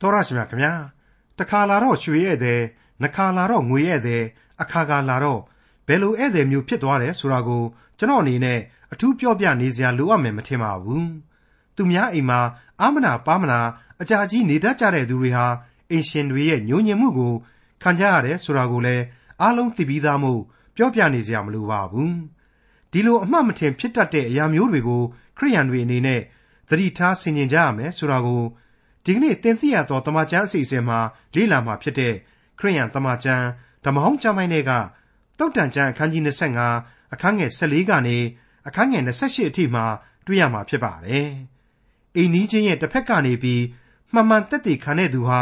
တော်ရရှိမြခင်ဗျာတခါလာတော့ရွှေဧည့်သည်နှစ်ခါလာတော့ငွေဧည့်သည်အခါခါလာတော့ဘယ်လိုဧည့်သည်မျိုးဖြစ်သွားတယ်ဆိုတာကိုကျွန်တော်အနေနဲ့အထူးပြောပြနေစရာလိုအပ်မယ်မထင်ပါဘူးသူများအိမ်မှာအာမနာပါမနာအကြာကြီးနေတတ်ကြတဲ့သူတွေဟာအင်ရှင်တွေရဲ့ညှို့ညင်မှုကိုခံကြရတယ်ဆိုတာကိုလည်းအားလုံးသိပြီးသားမို့ပြောပြနေစရာမလိုပါဘူးဒီလိုအမှတ်မထင်ဖြစ်တတ်တဲ့အရာမျိုးတွေကိုခရိယန်တွေအနေနဲ့သတိထားဆင်ခြင်ကြရမယ်ဆိုတာကို ဒီကနေ့သင်သိရသောတမန်ကျမ်းအစီအစဉ်မှာလေ့လာမှာဖြစ်တဲ့ခရိယန်တမန်ကျမ်းဓမ္မဟောင်းကျမ်းပိုင်းတွေကတုတ်တန်ကျမ်းအခန်းကြီး25အခန်းငယ်14ကနေအခန်းငယ်28အထိမှာတွေ့ရမှာဖြစ်ပါတယ်။အိမ်နီးချင်းရဲ့တစ်ဖက်ကနေပြီးမှန်မှန်တက်တည်ခံတဲ့သူဟာ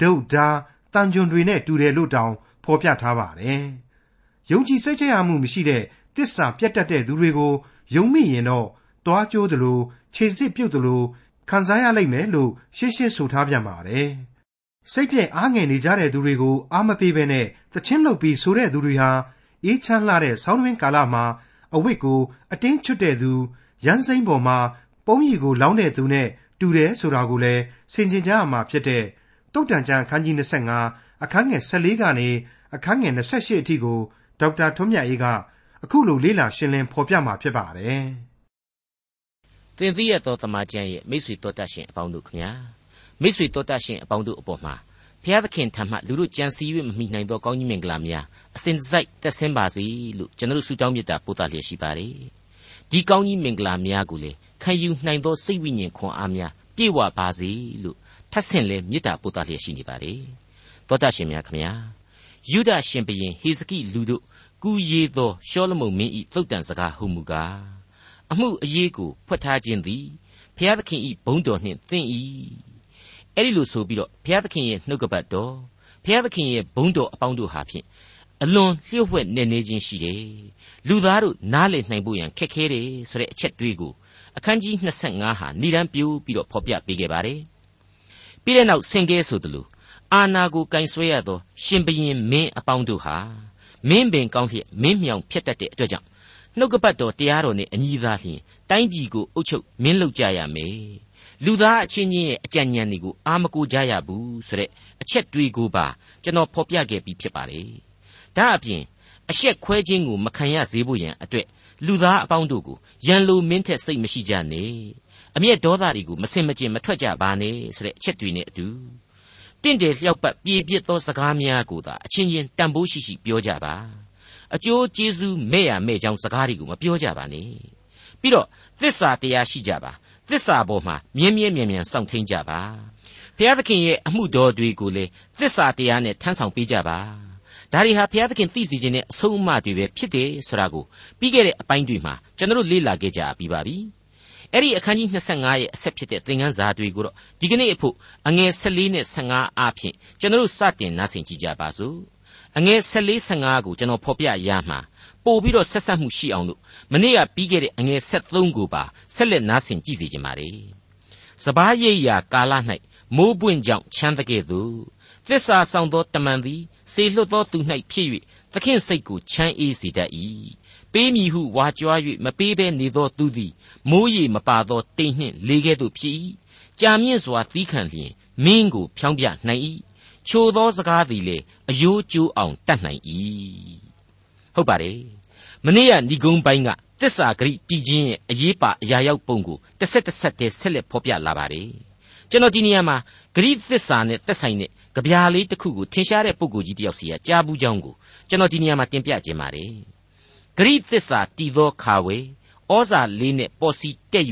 ဒုတ်ဓာတန်ကြွန်တွေနဲ့တူတယ်လို့တောင်ဖော်ပြထားပါတယ်။ယုံကြည်စိတ်ချရမှုမရှိတဲ့တစ္ဆာပြတ်တတ်တဲ့သူတွေကိုယုံမိရင်တော့တွားကြိုးသလိုခြေစစ်ပြုတ်သလို ခံစားရလိမ့်မယ်လို့ရှင်းရှင်းဆိုထားပြန်ပါတယ်။စိတ်ပြည့်အားငယ်နေကြတဲ့သူတွေကိုအားမပေးဘဲနဲ့တချင်းလုပ်ပြီးဆိုတဲ့သူတွေဟာအေးချမ်းလာတဲ့ဆောင်းတွင်းကာလမှာအဝတ်ကိုအတင်းချွတ်တဲ့သူရန်စိမ့်ပေါ်မှာပုံရီကိုလောင်းတဲ့သူနဲ့တူတယ်ဆိုတာကိုလည်းဆင်ခြင်ကြရမှာဖြစ်တဲ့တုတ်တန်ကျန်အခန်းကြီး25အခန်းငယ်14ကနေအခန်းငယ်28အထိကိုဒေါက်တာထွန်းမြတ်အေးကအခုလိုလေ့လာရှင်းလင်းဖော်ပြมาဖြစ်ပါတယ်။ သင်သိရသောတမန်ကျမ်းရဲ့မိတ်ဆွေတော်တတ်ရှင်အပေါင်းတို့ခမညာမိတ်ဆွေတော်တတ်ရှင်အပေါင်းတို့အပေါ်မှာဘုရားသခင်ထံမှလူတို့ကြံစည်၍မမိနိုင်သောကောင်းကြီးမင်္ဂလာများအစဉ်တစိုက်တက်ဆင်းပါစေလို့ကျွန်တော်ဆုတောင်းမေတ္တာပို့သလျက်ရှိပါတယ်ဒီကောင်းကြီးမင်္ဂလာများကိုလေခံယူနိုင်သောစိတ်ဝိညာဉ်ခွန်အားများပြည့်ဝပါစေလို့ထပ်ဆင့်လဲမေတ္တာပို့သလျက်ရှိနေပါတယ်တော်တတ်ရှင်များခမညာယုဒရှင်ဘုရင်ဟေစကိလူတို့ကူရေးသောရှောလမုန်မင်းဤသုတ်တန်စကားဟုမူကား အမှုအရေးကိုဖွက်ထားခြင်းသည်ဘုရားသခင်ဤဘုန်းတော်နှင့်သင်၏အဲ့ဒီလိုဆိုပြီးတော့ဘုရားသခင်ရဲ့နှုတ်ကပတ်တော်ဘုရားသခင်ရဲ့ဘုန်းတော်အပေါင်းတို့ဟာဖြင့်အလွန်လျှို့ဝှက်နေနေခြင်းရှိတယ်လူသားတို့နားလည်နိုင်ဖို့ရန်ခက်ခဲတယ်ဆိုတဲ့အချက်တွေးကိုအခန်းကြီး25ဟာဏိဒံပြိုးပြီးတော့ဖော်ပြပေးခဲ့ပါတယ်ပြီးတဲ့နောက်ဆင်ကဲဆိုသလိုအာနာကိုကင်ဆွဲရသော ရှင်ဘရင်မင်းအပေါင်းတို့ဟာမင်းပင်ကောင်းလျက်မင်းမြောင်ဖြစ်တတ်တဲ့အတွက်ကြောင့် နှုတ်ကပတ်တော်တရားတော်နဲ့အညီသာလျှင်တိုင်းပြည်ကိုအုပ်ချုပ်မင်းလုပ်ကြရမယ်လူသားအချင်းချင်းရဲ့အကြံဉာဏ်တွေကိုအာမကိုကြရဘူးဆိုတဲ့အချက်တွေးကိုပါကျွန်တော်ဖော်ပြခဲ့ပြီးဖြစ်ပါတယ်ဒါအပြင်အရှက်ခွဲခြင်းကိုမခံရစေဖို့ရန်အတွက်လူသားအပေါင်းတို့ကိုရန်လိုမင်းထက်စိတ်မရှိကြနဲ့အမျက်ဒေါသတွေကိုမစင်မကျင်မထွက်ကြပါနဲ့ဆိုတဲ့အချက်တွေနဲ့အတူတင့်တယ်လျှောက်ပတ်ပြေပြစ်သောစကားများကိုသာအချင်းချင်းတန်ဖိုးရှိရှိပြောကြပါ အကျိုးကျေးဇူးမဲ့ရမဲ့ကြောင်းစကားတွေကိုမပြောကြပါနဲ့ပြီးတော့သစ္စာတရားရှိကြပါသစ္စာပေါ်မှာမြင်းမြဲမြဲမြံစောင့်ထိန်ကြပါဘုရားသခင်ရဲ့အမှုတော်တွေကိုလေသစ္စာတရားနဲ့ထမ်းဆောင်ပေးကြပါဒါတွေဟာဘုရားသခင်သိစေခြင်းနဲ့အဆုံးအမတွေပဲဖြစ်တယ်ဆိုတာကိုပြီးခဲ့တဲ့အပိုင်းတွေမှာကျွန်တော်လေ့လာခဲ့ကြပြီးပါပြီအဲ့ဒီအခန်းကြီး25ရဲ့အဆက်ဖြစ်တဲ့သင်ခန်းစာတွေကိုတော့ဒီကနေ့အဖို့အငယ်14နဲ့15အားဖြင့်ကျွန်တော်စတင်နားဆင်ကြကြပါစို့ အငယ်14 15ကိုကျွန်တော်ဖော်ပြရမှာပို့ပြီးတော့ဆက်ဆက်မှုရှိအောင်လို့မနေ့ကပြီးခဲ့တဲ့အငယ်73ကိုပါဆက်လက်နားဆင်ကြည့်စီကြပါလေစပားရိပ်ရာကာလ၌မိုးပွင့်ကြောင့်ချမ်းတကဲ့သို့သစ္စာဆောင်သောတမန်သည်စေလွတ်သောသူ၌ဖြစ်၍သခင်စိတ်ကိုချမ်းအေးစေတတ်၏ပေးမည်ဟုဝါကြွား၍မပေးဘဲနေသောသူသည်မိုးရေမပါသောတိမ်နှင့်လေကဲ့သို့ဖြစ်၏ကြာမြင့်စွာသီးခံလျင်မင်းကိုဖြောင်းပြနိုင်၏ ချိုသောစကားသည်လေအယိုးကျိုးအောင်တတ်နိုင်၏ဟုတ်ပါတယ်မနေ့ကဏိဂုံးပိုင်းကသစ္စာဂရိတည်ခြင်းရဲ့အရေးပါအရာရောက်ပုံကိုတစ်ဆက်တစ်ဆက်တည်းဆက်လက်ဖော်ပြလာပါတယ်ကျွန်တော်ဒီနေရာမှာဂရိသစ္စာနဲ့သက်ဆိုင်တဲ့ကြပြားလေးတစ်ခုကိုထင်ရှားတဲ့ပုံကိုကြီးတယောက်စီကကြားဘူးကြောင်းကိုကျွန်တော်ဒီနေရာမှာတင်ပြခြင်းပါတယ်ဂရိသစ္စာတည်သောခါဝေဩဇာလေးနဲ့ပေါ်စီတက်၍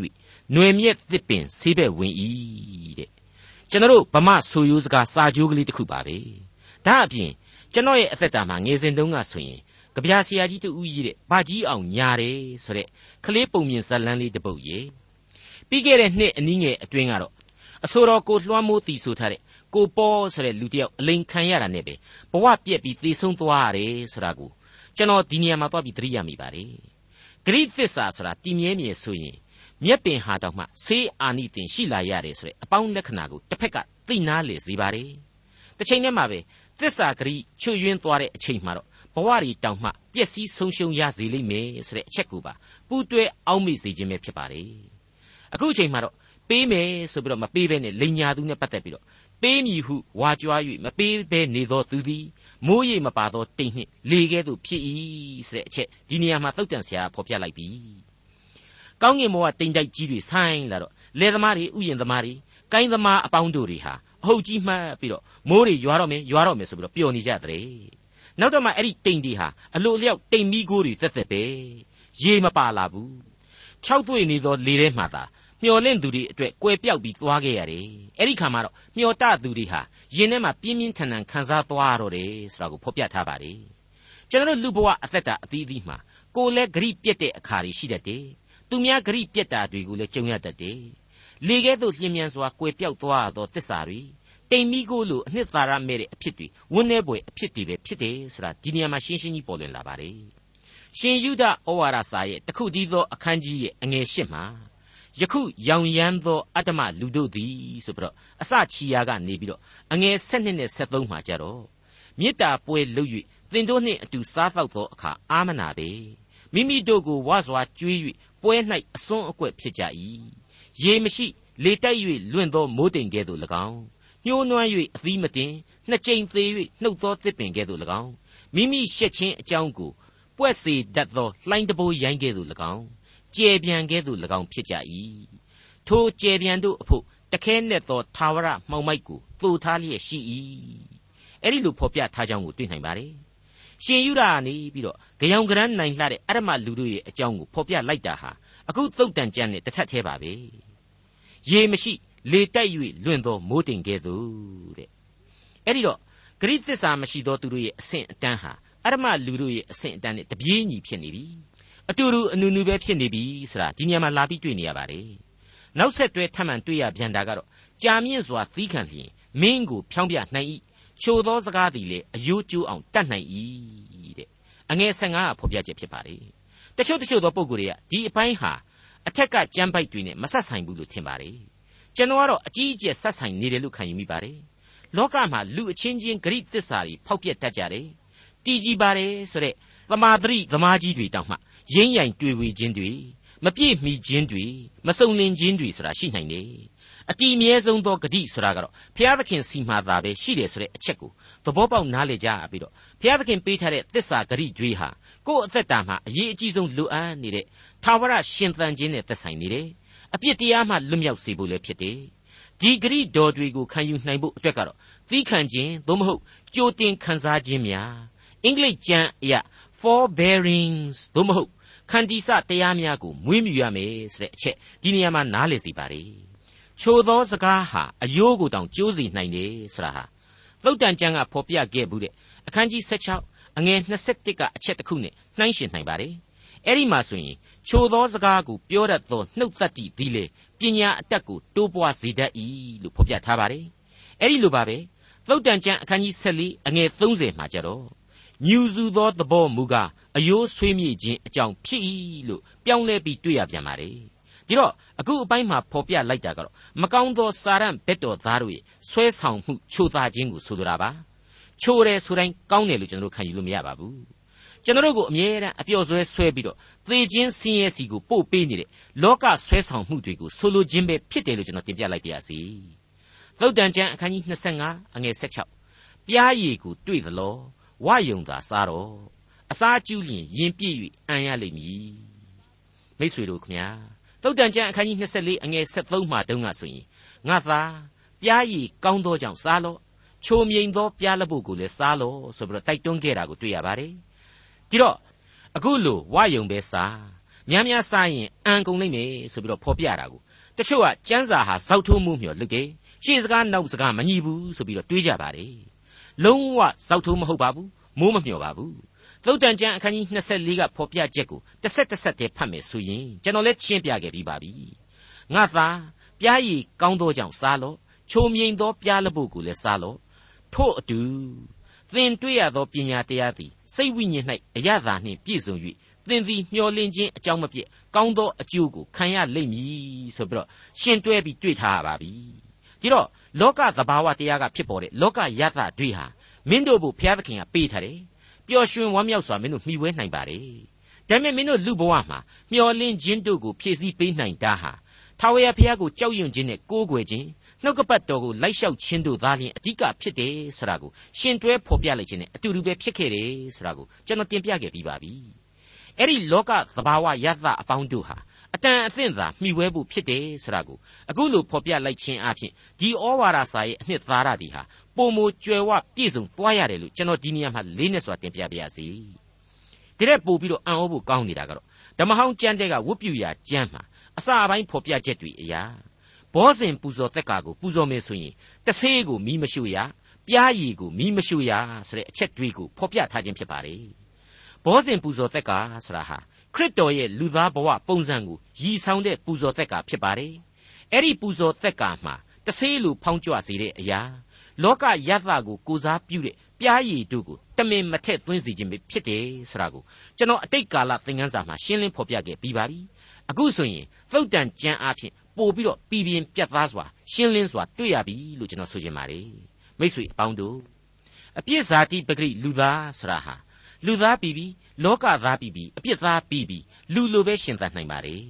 ຫນွေမြက်သစ်ပင်ဆေးဘက်ဝင်၏တဲ့ ကျွန်တော်တို့ဗမာဆိုရိုးစကားစာကြိုးကလေးတစ်ခုပါပဲဒါအပြင်ကျွန်တော်ရဲ့အသက်တာမှာငယ်စဉ်တုန်းကဆိုရင်ကြပြာဆရာကြီးတူဦးကြီးတဲ့ဘာကြီးအောင်ညာတယ်ဆိုတဲ့ကလေးပုံမြင်ဇက်လန်းလေးတစ်ပုဒ်ရေပြီးခဲ့တဲ့နှစ်အနည်းငယ်အတွင်းကတော့အဆိုတော်ကိုလွှမ်းမိုးတီဆိုထားတဲ့ကိုပေါ်ဆိုတဲ့လူတစ်ယောက်အလိန်ခံရတာနဲ့ပဲဘဝပြက်ပြီးသေဆုံးသွားရတယ်ဆိုတာကိုကျွန်တော်ဒီနေရာမှာသွားပြီးသတိရမိပါတယ်ဂရိသစ္စာဆိုတာတည်မြဲမြဲဆိုရင် မြက်ပင်ဟာတောင်မှဆေးအာနိသင်ရှိလာရတယ်ဆိုတဲ့အပေါင်းလက္ခဏာကိုတစ်ဖက်ကသိနာလေစေပါတယ်တစ်ချိန်တည်းမှာပဲသစ္စာဂရိချွတ်ယွင်းသွားတဲ့အချိန်မှာတော့ဘဝတွေတောင်မှပျက်စီးဆုံးရှုံးရစေလိမ့်မယ်ဆိုတဲ့အချက်ကိုပါပူးတွဲအောက်မေ့စေခြင်းပဲဖြစ်ပါတယ်အခုအချိန်မှာတော့ပေးမယ်ဆိုပြီးတော့မပေးဘဲနဲ့လိန်ညာသူနဲ့ပတ်သက်ပြီးတော့ပေးမည်ဟုဝါကြွား၍မပေးဘဲနေသောသူသည်မိုးရိပ်မပါသောတိမ်နှင့်လေကဲ့သို့ဖြစ်၏ဆိုတဲ့အချက်ဒီနေရာမှာသုတ်တန်ဆရာဖော်ပြလိုက်ပြီ။ ကောင်းကင်ဘဝတိမ်တိုက်ကြီးတွေဆိုင်းလာတော့လယ်သမားတွေဥယျာဉ်သမားတွေကိုင်းသမားအပေါင်းတို့တွေဟာအဟုတ်ကြီးမှတ်ပြီးတော့မိုးတွေရွာတော့မယ်ရွာတော့မယ်ဆိုပြီးတော့ပျော်နေကြတဲ့။နောက်တော့မှအဲ့ဒီတိမ်တွေဟာအလိုအလျောက်တိမ်မီးကိုတွေသက်သက်ပဲရေမပါလာဘူး။၆သွေ့နေသောလေထဲမှာသာမျော်လင့်သူတွေအတွက်ကွယ်ပြောက်ပြီးသွားခဲ့ရတယ်။အဲ့ဒီခါမှာတော့မျော်တသူတွေဟာရင်ထဲမှာပြင်းပြင်းထန်ထန်ခံစားသွားရတော့တယ်ဆိုတာကိုဖော်ပြထားပါတယ်။ကျွန်တော်တို့လူဘဝအသက်တာအသီးသီးမှာကိုယ်လည်းဂရိပြက်တဲ့အခါတွေရှိတတ်တယ်။ သူများဂရိပြက်တာတွေကိုလည်းကြုံရတတ်တယ်။လေကဲ့သို့လျင်မြန်စွာကွယ်ပြောက်သွားသောတစ္ဆာတွေတိမ်မီကိုလိုအနှစ်သာရမဲ့တဲ့အဖြစ်တွေဝန်းနေပွေအဖြစ်တွေပဲဖြစ်တယ်ဆိုတာဒီနေရာမှာရှင်းရှင်းကြီးပေါ်လွင်လာပါတယ်။ရှင်ယုဒဩဝါဒစာရဲ့တခုတည်းသောအခန်းကြီးရဲ့အငယ်ရှစ်မှာယခုရောင်ရမ်းသောအတ္တမလူတို့သည်ဆိုပြီးတော့အစချီယာကနေပြီးတော့အငယ်7နှစ်နဲ့73မှာကြတော့မေတ္တာပွဲလုပ်၍သင်တို့နှင့်အတူစားသောက်သောအခါအာမနာပေမိမိတို့ကိုဝါစွာကျွေး၍ ပွဲ၌အစွန်းအကွက်ဖြစ်ကြ၏ရေမရှိလေတိုက်၍လွင့်သောမိုးတိမ်ကဲ့သို့၎င်းညှိုးနွမ်း၍အသီးမတင်နှစ်ကြိမ်သေး၍နှုတ်သောသစ်ပင်ကဲ့သို့၎င်းမိမိရှက်ခြင်းအကြောင်းကိုပွက်စေတတ်သောလှိုင်းတဘိုးရိုင်းကဲ့သို့၎င်းကျဲပြန်ကဲ့သို့၎င်းဖြစ်ကြ၏ထိုကျဲပြန်တို့အဖို့တခဲနဲ့သောသာဝရမှောင်မိုက်ကိုသိုထားလျက်ရှိ၏အဲ့ဒီလိုဖော်ပြထားကြောင်းကိုတွေ့နိုင်ပါတယ် ရှင်ယူရာကနေပြီးတော့ကြောင်ကရမ်းနိုင်လှတဲ့အရမလူတို့ရဲ့အကြောင်းကိုဖော်ပြလိုက်တာဟာအခုသုတ်တန်ကြမ်းနဲ့တစ်ထပ်သေးပါပဲရေမရှိလေတိုက်၍လွင့်သောမိုးတိမ်ကဲ့သို့တဲ့အဲ့ဒီတော့ဂရိသစ္စာမရှိသောသူတို့ရဲ့အဆင့်အတန်းဟာအရမလူတို့ရဲ့အဆင့်အတန်းနဲ့တပြေးညီဖြစ်နေပြီအတူတူအနူနူပဲဖြစ်နေပြီဆိုတာဒီနေရာမှာလာပြီးတွေ့နေရပါတယ်နောက်ဆက်တွဲထပ်မံတွေ့ရပြန်တာကတော့ကြာမြင့်စွာသီးခံလျင်မင်းကိုဖြောင်းပြနိုင်၏ ချိုသောစကားသည်လေအယိုးကျိုးအောင်တတ်နိုင်၏တဲ့အငယ်15ကဖော်ပြချက်ဖြစ်ပါတယ်တချို့တချို့သောပုံကိုယ်တွေကဒီအပိုင်းဟာအထက်ကကြမ်းပိုက်တွေနဲ့မဆက်ဆိုင်ဘူးလို့ထင်ပါတယ်ကျွန်တော်ကတော့အကြီးအကျယ်ဆက်ဆိုင်နေတယ်လို့ခံယူမိပါတယ်လောကမှာလူအချင်းချင်းဂရိသစ္စာတွေဖောက်ပြက်တတ်ကြတယ်တီးကြည်ပါတယ်ဆိုတဲ့သမာဓိသမားကြီးတွေတောင်မှရင်းရိုင်တွေ့ဝေခြင်းတွေမပြည့်မီခြင်းတွေမစုံလင်ခြင်းတွေဆိုတာရှိနိုင်တယ် အတီအမြဲဆုံးသောဂတိဆိုတာကတော့ဘုရားသခင်စီမှာသာပဲရှိတယ်ဆိုတဲ့အချက်ကိုသဘောပေါက်နားလည်ကြပြီးတော့ဘုရားသခင်ပေးထားတဲ့သစ္စာဂတိတွေဟာကိုယ့်အသက်တာမှာအရေးအကြီးဆုံးလိုအပ်နေတဲ့သာဝရရှင်သန်ခြင်းနဲ့သက်ဆိုင်နေတယ်အပြစ်တရားမှလွတ်မြောက်စေဖို့လည်းဖြစ်တယ်ဒီဂရိတော်တွေကိုခံယူနိုင်ဖို့အတွက်ကတော့သီးခံခြင်းသို့မဟုတ်ကြိုတင်ခံစားခြင်းများအင်္ဂလိပ်ကျမ်းအရ forbearings သို့မဟုတ်ခန္တီစတရားများကိုမွေးမြူရမယ်ဆိုတဲ့အချက်ဒီနေရာမှာနားလည်စီပါ रे ချိုသောစကားဟာအယိုးကိုတောင်ကျိုးစီနိုင်တယ်ဆိုတာဟာသုတ်တန်ကျမ်းကဖော်ပြခဲ့ဘူးတဲ့အခန်းကြီး16အငယ်21ကအချက်တစ်ခုနဲ့နှိုင်းယှဉ်နိုင်ပါ रे အဲ့ဒီမှာဆိုရင်ချိုသောစကားကိုပြောတတ်သောနှုတ်သက်တည်သည်လေပညာအတတ်ကိုတိုးပွားစေတတ်၏လို့ဖော်ပြထားပါ रे အဲ့ဒီလိုပါပဲသုတ်တန်ကျမ်းအခန်းကြီး14အငယ်30မှာကြတော့ညူစုသောသဘောမူကားအယိုးဆွေးမြေ့ခြင်းအကြောင်းဖြစ်၏လို့ပြောင်းလဲပြီးတွေ့ရပြန်ပါတယ် ဒီတော့အခုအပိုင်းမှာဖော်ပြလိုက်တာကတော့မကောင်းသောစာရန်ဘက်တော်သားတို့ရဲ့ဆွဲဆောင်မှုချိုးသားခြင်းကိုဆိုလိုတာပါချိုးတယ်ဆိုတိုင်းကောင်းတယ်လို့ကျွန်တော်တို့ခံယူလို့မရပါဘူးကျွန်တော်တို့ကိုအမြဲတမ်းအပျော်ဆွဲဆွဲပြီးတော့သေခြင်းဆင်းရဲစီကိုပို့ပေးနေတဲ့လောကဆွဲဆောင်မှုတွေကိုဆိုလိုခြင်းပဲဖြစ်တယ်လို့ကျွန်တော်တင်ပြလိုက်ပါရစေသုတ်တန်ကျမ်းအခန်းကြီး25အငယ်16ပြားရည်ကိုတွေ့သလောဝယုံသာစားတော့အစားကျူးလျင်ရင်ပြည့်၍အံရလိမ့်မည်မိษွေတို့ခမညာ တုတ်တန်ကျမ်းအခန်းကြီး24အငယ်73မှာတုန်းကဆိုရင်ငါသာပြားရည်ကောင်းသောကြောင့်စားလော့ချိုမြိန်သောပြားလက်ဖို့ကိုလည်းစားလော့ဆိုပြီးတော့တိုက်တွန်းခဲ့တာကိုတွေ့ရပါတယ်ဒီတော့အခုလိုဝယုံပဲစားများများစားရင်အံကုန်လိမ့်မယ်ဆိုပြီးတော့ဖော်ပြတာကိုတချို့ကကျမ်းစာဟာဇောက်ထိုးမှုမျှော်လွတ်တယ်ရှေ့စကားနောက်စကားမညီဘူးဆိုပြီးတော့တွေးကြပါတယ်လုံးဝဇောက်ထိုးမဟုတ်ပါဘူးမိုးမမျှော်ပါဘူး သုတ်တန်ကျမ်းအခန်းကြီး24ကဖော်ပြချက်ကိုတစ်ဆက်တစ်ဆက်တည်းဖတ်မယ်ဆိုရင်ကျွန်တော်လည်းရှင်းပြခဲ့ပြီးပါပြီငါသာပြားရည်ကောင်းသောကြောင့်စားလော့ချိုမြိန်သောပြားလက်ဖို့ကိုလည်းစားလော့ထို့အတူသင်တွေ့ရသောပညာတရားသည်စိတ်ဝိညာဉ်၌အရသာနှင့်ပြည့်စုံ၍သင်သည်မျှော်လင့်ခြင်းအကြောင်းမပြည့်ကောင်းသောအကျိုးကိုခံရလိမ့်မည်ဆိုပြီးတော့ရှင်းတွဲပြီးတွေ့ထားရပါပြီဒီတော့လောကသဘာဝတရားကဖြစ်ပေါ်တဲ့လောကယတတွေဟာမင်းတို့ဘုရားသခင်ကပေးထားတယ် ပျော်ရွှင်ဝမ်းမြောက်စွာမင်းတို့မှီဝဲနိုင်ပါတယ်ဒါပေမဲ့မင်းတို့လူဘဝမှာမျောလင်းခြင်းတို့ကိုဖြည့်ဆည်းပေးနိုင်တာဟာတထာဝရဘုရားကိုကြောက်ရွံ့ခြင်းနဲ့ကိုးကွယ်ခြင်းနှုတ်ကပတ်တော်ကိုလိုက်လျှောက်ခြင်းတို့သားလျင်အဓိကဖြစ်တယ်ဆိုတာကိုရှင်တွဲဖော်ပြလိုက်ခြင်းနဲ့အတူတူပဲဖြစ်ခဲ့တယ်ဆိုတာကိုကျွန်တော်တင်ပြခဲ့ပြီးပါပြီအဲ့ဒီလောကသဘာဝယသအပေါင်းတို့ဟာအတန်အသင့်သာမှီဝဲဖို့ဖြစ်တယ်ဆိုတာကိုအခုလိုဖော်ပြလိုက်ခြင်းအပြင်ဒီဩဝါဒစာရဲ့အနှစ်သာရတွေဟာ ပုံမကျွယ်ဝပြည့်စုံသွားရတယ်လို့ကျွန်တော်ဒီနေရာမှာလေးနဲ့စွာတင်ပြပါရစေဒီတဲ့ပို့ပြီးတော့အံ့ဩဖို့ကောင်းနေတာကတော့ဓမ္မဟောင်းကျမ်းတဲ့ကဝတ်ပြူရာကျမ်းမှာအစာပိုင်းဖော်ပြချက်တွေအရာဘောဇင်ပူဇော်သက်ကာကိုပူဇော်မယ်ဆိုရင်တဆေးကိုမီးမရှို့ရပြားရည်ကိုမီးမရှို့ရဆိုတဲ့အချက်တွေကိုဖော်ပြထားခြင်းဖြစ်ပါတယ်ဘောဇင်ပူဇော်သက်ကာဆိုတာဟာခရစ်တော်ရဲ့လူသားဘဝပုံစံကိုရည်ဆောင်တဲ့ပူဇော်သက်ကာဖြစ်ပါတယ်အဲ့ဒီပူဇော်သက်ကာမှာတဆေးလိုဖောင်းကြွစေတဲ့အရာ လောကယသကိုကိုစားပြုတဲ့ပြားရည်တို့ကိုတမင်မထက်သွင်းစေခြင်းပဲဖြစ်တယ်ဆိုတာကိုကျွန်တော်အတိတ်ကာလသင်ခန်းစာမှာရှင်းလင်းဖော်ပြခဲ့ပြီးပါပြီအခုဆိုရင်သုတ်တန်ကျမ်းအားဖြင့်ပို့ပြီးတော့ပြည်ပြင်းပြတ်သားစွာရှင်းလင်းစွာတွေ့ရပြီလို့ကျွန်တော်ဆိုချင်ပါတယ်မိတ်ဆွေအပေါင်းတို့အပြစ်ဇာတိပဂရိလူသားဆိုတာဟာလူသားပြီးပြီးလောကသားပြီးပြီးအပြစ်သားပြီးပြီးလူလိုပဲရှင်သန်နိုင်ပါတယ်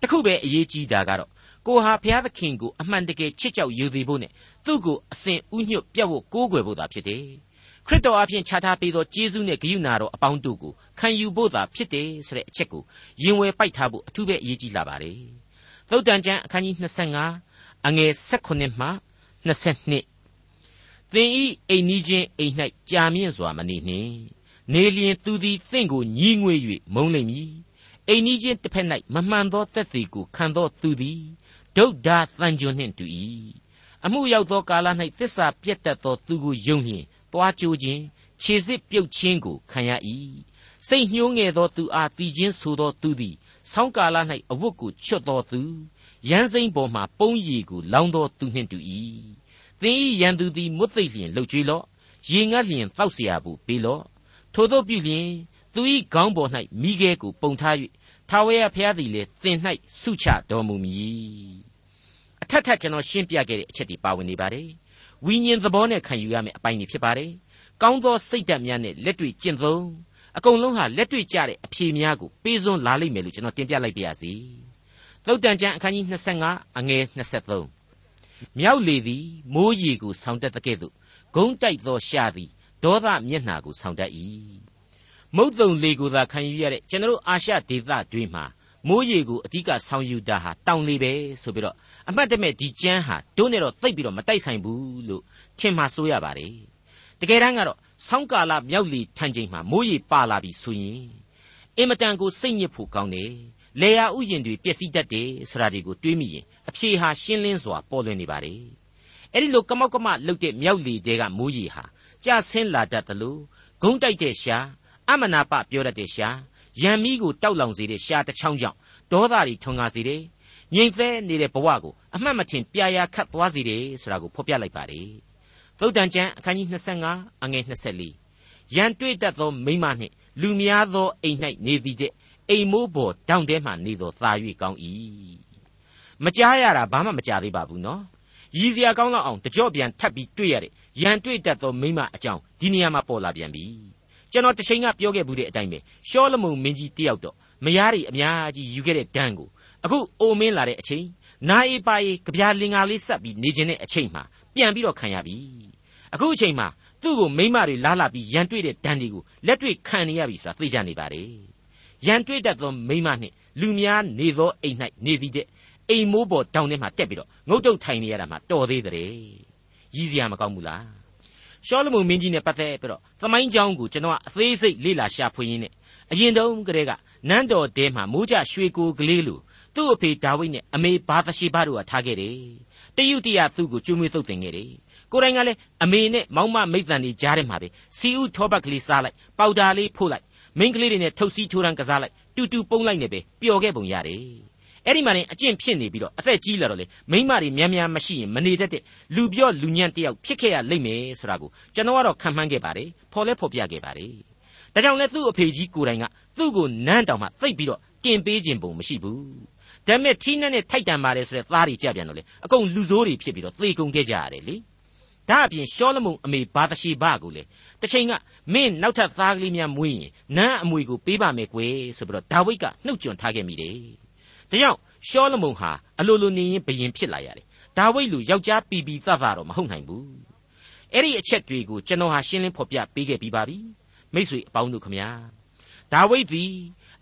တခုပဲအရေးကြီးတာကတော့ ကိုဟာဘုရားသခင်ကိုအမှန်တကယ်ချစ်ကြောက်ယူသေးဖို့နဲ့သူ့ကိုအစဉ်ဥညွတ်ပြတ်ဖို့ကိုးကွယ်ဖို့သာဖြစ်တယ်ခရစ်တော်အဖင်ခြားထားပေးသောကျေးဇူးနဲ့ဂရုဏာတော်အပေါင်းတို့ကိုခံယူဖို့သာဖြစ်တယ်ဆိုတဲ့အချက်ကိုရင်ဝယ်ပိုက်ထားဖို့အထူးပဲအရေးကြီးလာပါတယ်သုတ်တန်ကျမ်းအခန်းကြီး25အငယ်16မှ22သင်ဤအိမ်နီးချင်းအိမ်၌ကြာမြင့်စွာမနေနှင့်နေလျင်သူသည်သင်ကိုညီးငွေ၍မုန်းလိမ့်မည်အိမ်နီးချင်းတစ်ဖက်၌မမှန်သောသက်သေကိုခံသောသူသည် ဒုဒ္ဒါသံကျွန်နှင့်တူ၏အမှုရောက်သောကာလ၌သစ္စာပြတ်တတ်သောသူကိုယုံလျင်တွားကြိုးခြင်းခြေစစ်ပြုတ်ခြင်းကိုခံရ၏စိတ်ညှိုးငယ်သောသူအားတည်ခြင်းဆိုသောသူသည်ဆောင်းကာလ၌အဝတ်ကိုချွတ်သောသူရန်စိမ့်ပေါ်မှပုံးရည်ကိုလောင်းသောသူနှင့်တူ၏သင်၏ရန်သူသည်မွတ်သိပ်လျင်လှုပ်ကြွေးလော့ရေငတ်လျင်တောက်เสียဘူးပေးလော့ထို့သောပြုလျင်သူ၏ခေါင်းပေါ်၌မိခဲကိုပုံထား၍ ထာဝရဘုရားသည်လည်းသင်၌ဆုချတော်မူမည်အထက်ထက်ကျွန်တော်ရှင်းပြခဲ့တဲ့အချက်တွေပါဝင်နေပါတယ်ဝိညာဉ်သဘောနဲ့ခံယူရမယ့်အပိုင်းတွေဖြစ်ပါတယ်ကောင်းသောစိတ်ဓာတ်များနဲ့လက်တွေ့ကျင့်သုံးအကုန်လုံးဟာလက်တွေ့ကျတဲ့အဖြေများကိုပေးစွန်းလာလိမ့်မယ်လို့ကျွန်တော်တင်ပြလိုက်ပါရစေသုတ်တန်ကျမ်းအခန်းကြီး25အငယ်23မြောက်လေသည်မိုးရီကိုဆောင်းတက်တဲ့ကဲ့သို့ဂုံးတိုက်သောရှာသည်ဒေါသမျက်နှာကိုဆောင်းတတ်၏ မုတ်တုံလေကိုသာခံယူရတဲ့ကျွန်တော်အာရှဒေသတွေမှာမိုးရေကိုအဓိကဆောင်ယူတာဟာတောင်လေပဲဆိုပြီးတော့အမှတ်တမဲ့ဒီကျမ်းဟာတို့နဲ့တော့သိပ်ပြီးတော့မတိုက်ဆိုင်ဘူးလို့ထင်မှဆိုရပါတယ်တကယ်တမ်းကတော့ဆောင်းကာလမြောက်လေထန်ချိန်မှာမိုးရေပါလာပြီဆိုရင်အင်မတန်ကိုစိတ်ညစ်ဖို့ကောင်းတယ်လေယာဥယျင်တွေပျက်စီးတတ်တယ်ဆိုတာတွေကိုတွေးမိရင်အဖြေဟာရှင်းလင်းစွာပေါ်လွင်နေပါတယ်အဲ့ဒီလိုကမောက်ကမလှုပ်တဲ့မြောက်လေတဲကမိုးရေဟာကြဆင်းလာတတ်တယ်လို့ဂုံးတိုက်တဲ့ရှာ အမနာပပြောတတ်တဲ့ရှာရံမီးကိုတောက်လောင်စေတဲ့ရှာတစ်ချောင်းကြောင့်ဒေါသတွေထွန်းကားစေတယ်ငြိမ်သက်နေတဲ့ဘဝကိုအမှတ်မထင်ပြာရာခတ်သွားစေတယ်ဆိုတာကိုဖော်ပြလိုက်ပါတယ်သုတ်တန်ကျမ်းအခန်းကြီး25အငယ်24ရန်တွေ့တတ်သောမိမနှင့်လူများသောအိမ်၌နေသည်တဲ့အိမ်မိုးပေါ်တောင်ထဲမှနေသောသာ၍ကောင်း၏မကြားရတာဘာမှမကြားသေးပါဘူးနော်ရည်စရာကောင်းတော့အောင်တကြော့ပြန်ထပ်ပြီးတွေ့ရတဲ့ရန်တွေ့တတ်သောမိမအကြောင်းဒီနေရာမှာပေါ်လာပြန်ပြီ ကျွန်တော်တချိန်ကပြောခဲ့ဘူးတဲ့အတိုင်းပဲရှောလမုန်မင်းကြီးတယောက်တော့မယားတွေအများကြီးယူခဲ့တဲ့ဒဏ်ကိုအခုအိုမင်းလာတဲ့အချိန်နာအေပါအေကြပြာလင်္ကာလေးဆက်ပြီးနေခြင်းတဲ့အချိန်မှာပြန်ပြီးတော့ခံရပြီအခုအချိန်မှာသူ့ကိုမိမတွေလားလာပြီးရန်တွေ့တဲ့ဒဏ်တွေကိုလက်တွေ့ခံနေရပြီဆိုတာသိကြနေပါတယ်ရန်တွေ့တတ်သောမိမနှင့်လူများနေသောအိမ်၌နေသည်တဲ့အိမ်မိုးပေါ်တောင်ထဲမှာတက်ပြီးတော့ငုတ်တုတ်ထိုင်နေရတာမှတော်သေးတယ်ရည်စရာမကောင်းဘူးလား ရှောလမုန်မင်းကြီးနဲ့ပတ်သက်ပြီးတော့သမိုင်းကြောင်းကိုကျွန်တော်အသေးစိတ်လေ့လာရှာဖွေရင်းနဲ့အရင်တုန်းကတည်းကနန်းတော်တဲမှာမိုးကြရွှေကိုကလေးလိုသူ့အဖေဒါဝိဒ်နဲ့အမေဘာသရှိဘတို့ကထားခဲ့တယ်တယုတ်တရသူ့ကိုကျွေးမွေးသုတ်သင်ခဲ့တယ်ကိုယ်တိုင်ကလည်းအမေနဲ့မောင်မမိတ်တန်တွေကြားထဲမှာပဲစီဥထောပတ်ကလေးစားလိုက်ပေါက်တာလေးဖိုးလိုက်မိန်းကလေးတွေနဲ့ထုတ်စီးထိုးရန်ကစားလိုက်တူတူပုံလိုက်နေပဲပျော်ခဲ့ပုံရတယ် အဲ့ဒီမှာနေအကျင့်ဖြစ်နေပြီးတော့အသက်ကြီးလာတော့လေမိန်းမတွေများများမရှိရင်မနေတတ်တဲ့လူပြော့လူညံ့တယောက်ဖြစ်ခဲ့ရလိမ့်မယ်ဆိုတာကိုကျွန်တော်ကတော့ခံမှန်းခဲ့ပါတယ်ဖော်လဲဖော်ပြခဲ့ပါတယ်ဒါကြောင့်လဲသူ့အဖေကြီးကိုယ်တိုင်ကသူ့ကိုနန်းတောင်မှသိပ်ပြီးတော့တင်ပေးခြင်းပုံမရှိဘူးဒါပေမဲ့ထီးနဲ့နဲ့ထိုက်တန်ပါတယ်ဆိုတဲ့သားတွေကြပြန်တော့လေအကုန်လူဆိုးတွေဖြစ်ပြီးတော့သေကုန်ခဲ့ကြရတယ်လေဒါအပြင်ရှောလမုန်အမေဘာသရှိဘကိုလေတစ်ချိန်ကမင်းနောက်ထပ်သားကလေးများမွေးရင်နန်းအမွေကိုပေးပါမယ်ကွယ်ဆိုပြီးတော့ဒါဝိဒ်ကနှုတ်ကြွထားခဲ့မိတယ် ဒါကြောင့်ရှောလမုန်ဟာအလိုလိုနေရင်ဘယင်ဖြစ်လာရတယ်ဒါဝိဒ်လူယောက်ျားပီပီသသတော့မဟုတ်နိုင်ဘူးအဲ့ဒီအချက်တွေကိုကျွန်တော်ဟာရှင်းလင်းဖော်ပြပေးခဲ့ပြီးပါပြီမိษွေအပေါင်းတို့ခမညာဒါဝိဒ်သည်